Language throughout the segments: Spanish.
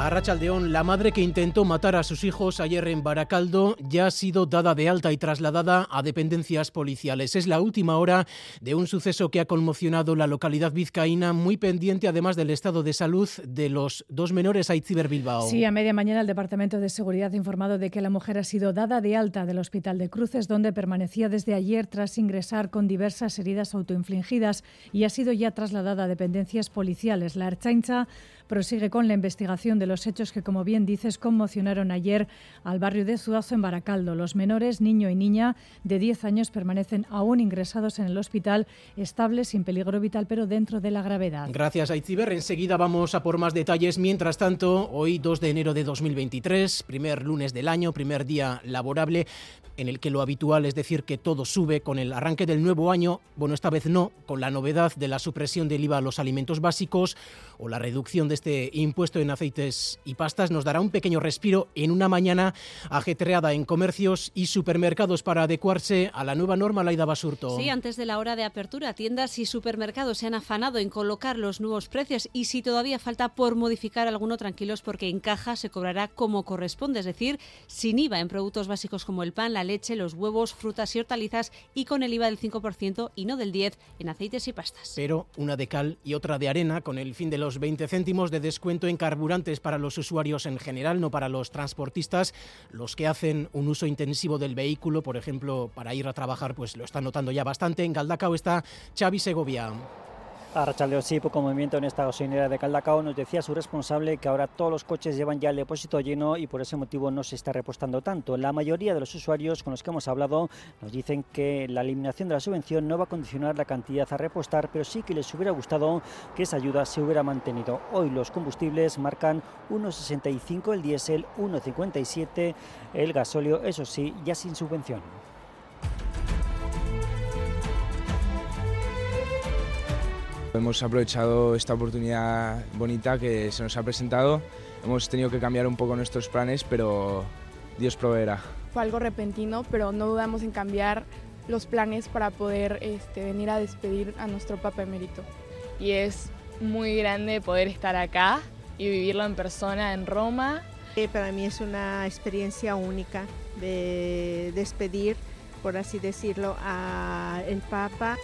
A Rachaldeón, la madre que intentó matar a sus hijos ayer en Baracaldo ya ha sido dada de alta y trasladada a dependencias policiales. Es la última hora de un suceso que ha conmocionado la localidad vizcaína, muy pendiente además del estado de salud de los dos menores Aitziber Bilbao. Sí, a media mañana el Departamento de Seguridad ha informado de que la mujer ha sido dada de alta del Hospital de Cruces, donde permanecía desde ayer tras ingresar con diversas heridas autoinfligidas y ha sido ya trasladada a dependencias policiales. La Archaincha prosigue con la investigación de los hechos que, como bien dices, conmocionaron ayer al barrio de Zuazo en Baracaldo. Los menores, niño y niña de 10 años, permanecen aún ingresados en el hospital, estables, sin peligro vital, pero dentro de la gravedad. Gracias, Aitziber. Enseguida vamos a por más detalles. Mientras tanto, hoy 2 de enero de 2023, primer lunes del año, primer día laborable en el que lo habitual es decir que todo sube con el arranque del nuevo año, bueno, esta vez no, con la novedad de la supresión del IVA a los alimentos básicos o la reducción de este impuesto en aceites y pastas, nos dará un pequeño respiro en una mañana ajetreada en comercios y supermercados para adecuarse a la nueva norma Laida Basurto. Sí, antes de la hora de apertura, tiendas y supermercados se han afanado en colocar los nuevos precios y si todavía falta por modificar alguno, tranquilos porque en caja se cobrará como corresponde, es decir, sin IVA en productos básicos como el pan, la leche, los huevos, frutas y hortalizas y con el IVA del 5% y no del 10% en aceites y pastas. Pero una de cal y otra de arena con el fin de los 20 céntimos de descuento en carburantes para los usuarios en general, no para los transportistas, los que hacen un uso intensivo del vehículo, por ejemplo, para ir a trabajar, pues lo están notando ya bastante. En Galdacao está Xavi Segovia. A Rachaleo sí, poco movimiento en esta gasolinera de Caldacao. Nos decía su responsable que ahora todos los coches llevan ya el depósito lleno y por ese motivo no se está repostando tanto. La mayoría de los usuarios con los que hemos hablado nos dicen que la eliminación de la subvención no va a condicionar la cantidad a repostar, pero sí que les hubiera gustado que esa ayuda se hubiera mantenido. Hoy los combustibles marcan 1,65 el diésel, 1,57 el gasóleo, eso sí, ya sin subvención. Hemos aprovechado esta oportunidad bonita que se nos ha presentado. Hemos tenido que cambiar un poco nuestros planes, pero Dios proveerá. Fue algo repentino, pero no dudamos en cambiar los planes para poder este, venir a despedir a nuestro Papa Emérito. Y es muy grande poder estar acá y vivirlo en persona en Roma. Para mí es una experiencia única de despedir, por así decirlo, al Papa.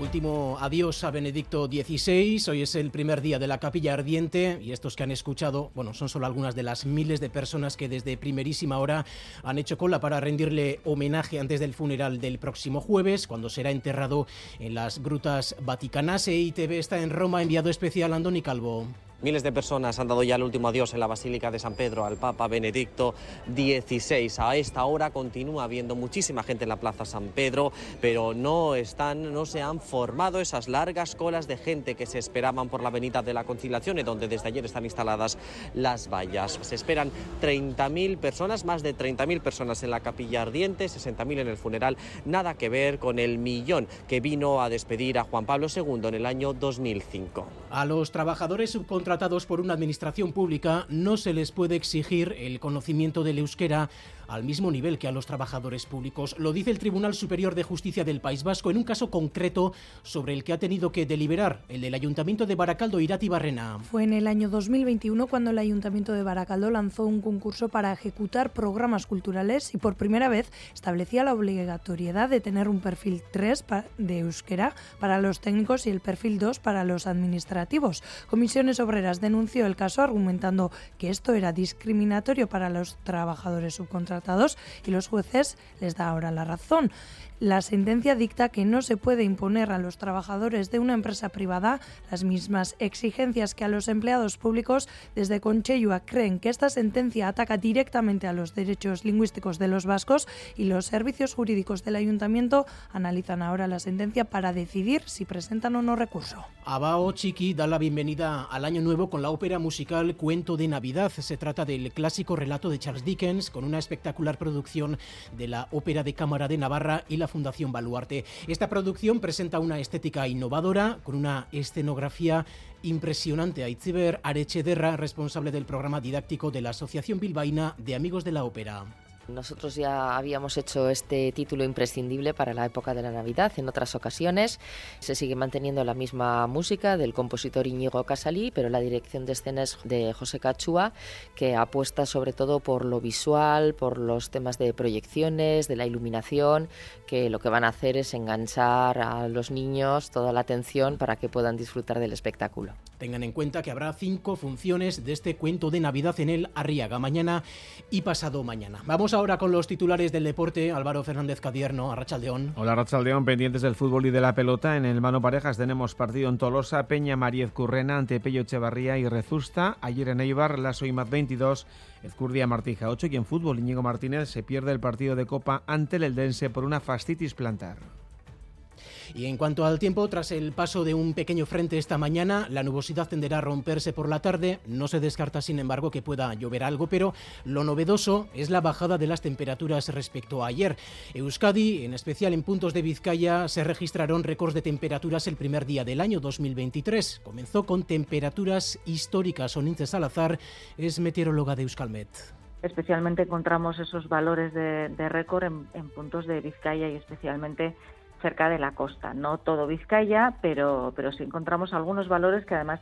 Último adiós a Benedicto XVI. Hoy es el primer día de la capilla ardiente y estos que han escuchado, bueno, son solo algunas de las miles de personas que desde primerísima hora han hecho cola para rendirle homenaje antes del funeral del próximo jueves, cuando será enterrado en las grutas vaticanas. EITV está en Roma, enviado especial Andoni Calvo. Miles de personas han dado ya el último adiós en la Basílica de San Pedro al Papa Benedicto XVI. A esta hora continúa habiendo muchísima gente en la Plaza San Pedro, pero no están, no se han formado esas largas colas de gente que se esperaban por la Avenida de la Conciliación, donde desde ayer están instaladas las vallas. Se esperan 30.000 personas, más de 30.000 personas en la capilla ardiente, 60.000 en el funeral, nada que ver con el millón que vino a despedir a Juan Pablo II en el año 2005. A los trabajadores subcontratados por una administración pública no se les puede exigir el conocimiento del euskera al mismo nivel que a los trabajadores públicos. Lo dice el Tribunal Superior de Justicia del País Vasco en un caso concreto sobre el que ha tenido que deliberar el del Ayuntamiento de Baracaldo, Irati Barrena. Fue en el año 2021 cuando el Ayuntamiento de Baracaldo lanzó un concurso para ejecutar programas culturales y por primera vez establecía la obligatoriedad de tener un perfil 3 de euskera para los técnicos y el perfil 2 para los administrativos. Comisiones Obreras denunció el caso argumentando que esto era discriminatorio para los trabajadores subcontratados y los jueces les da ahora la razón. La sentencia dicta que no se puede imponer a los trabajadores de una empresa privada las mismas exigencias que a los empleados públicos. Desde Conchellua creen que esta sentencia ataca directamente a los derechos lingüísticos de los vascos y los servicios jurídicos del ayuntamiento analizan ahora la sentencia para decidir si presentan o no recurso. Abao Chiqui da la bienvenida al año nuevo con la ópera musical Cuento de Navidad. Se trata del clásico relato de Charles Dickens con una espectacular producción de la Ópera de Cámara de Navarra y la Fundación Baluarte. Esta producción presenta una estética innovadora con una escenografía impresionante. Aitziber Arechederra, responsable del programa didáctico de la Asociación Bilbaína de Amigos de la Ópera. Nosotros ya habíamos hecho este título imprescindible para la época de la Navidad en otras ocasiones. Se sigue manteniendo la misma música del compositor Íñigo Casalí, pero la dirección de escena es de José Cachúa, que apuesta sobre todo por lo visual, por los temas de proyecciones, de la iluminación, que lo que van a hacer es enganchar a los niños toda la atención para que puedan disfrutar del espectáculo. Tengan en cuenta que habrá cinco funciones de este cuento de Navidad en el Arriaga mañana y pasado mañana. Vamos ahora con los titulares del deporte. Álvaro Fernández Cadierno, Arrachaldeón. Hola Arrachaldeón, pendientes del fútbol y de la pelota. En el mano parejas tenemos partido en Tolosa, Peña Mariez Currena ante Pello Echevarría y Rezusta. Ayer en Eibar, la Soimaz 22, Ezcurdia Martija 8 y en fútbol Íñigo Martínez se pierde el partido de Copa ante el Eldense por una fascitis plantar. Y en cuanto al tiempo, tras el paso de un pequeño frente esta mañana, la nubosidad tenderá a romperse por la tarde. No se descarta, sin embargo, que pueda llover algo, pero lo novedoso es la bajada de las temperaturas respecto a ayer. Euskadi, en especial en puntos de Vizcaya, se registraron récords de temperaturas el primer día del año 2023. Comenzó con temperaturas históricas. Onintze Salazar es meteoróloga de Euskalmet especialmente encontramos esos valores de, récord en, en, puntos de Vizcaya y especialmente cerca de la costa. No todo Vizcaya, pero, pero sí encontramos algunos valores que además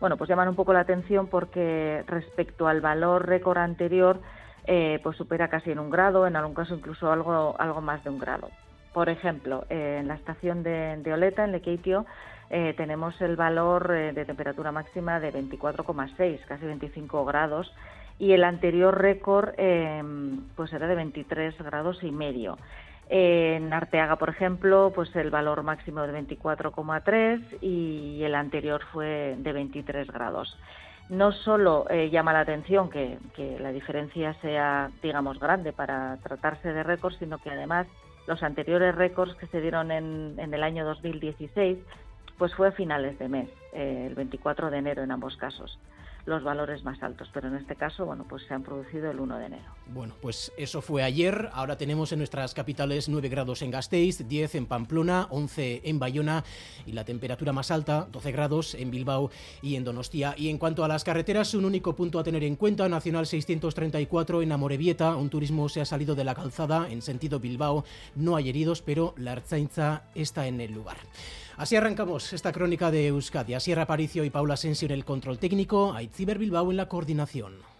bueno, pues llaman un poco la atención porque respecto al valor récord anterior, eh, pues supera casi en un grado, en algún caso incluso algo, algo más de un grado. Por ejemplo, eh, en la estación de, Oleta, en Lequeitio, eh, tenemos el valor de temperatura máxima de 24,6, casi 25 grados, y el anterior récord pues era de 23 grados y medio. En Arteaga, por ejemplo, pues el valor máximo de 24,3 y el anterior fue de 23 grados. No solo eh, llama la atención que, la diferencia sea, digamos, grande para tratarse de récords, sino que además los anteriores récords que se dieron en, el año 2016, pues fue a finales de mes, eh, el 24 de enero en ambos casos los valores más altos, pero en este caso, bueno, pues se han producido el 1 de enero. Bueno, pues eso fue ayer, ahora tenemos en nuestras capitales 9 grados en Gasteiz, 10 en Pamplona, 11 en Bayona y la temperatura más alta, 12 grados en Bilbao y en Donostia. Y en cuanto a las carreteras, un único punto a tener en cuenta, Nacional 634 en Amorebieta, un turismo se ha salido de la calzada en sentido Bilbao, no hay heridos, pero la Arzainza está en el lugar. Así arrancamos esta crónica de Euskadi. Sierra Aparicio y Paula Asensio en el control técnico, Aitziber Bilbao en la coordinación.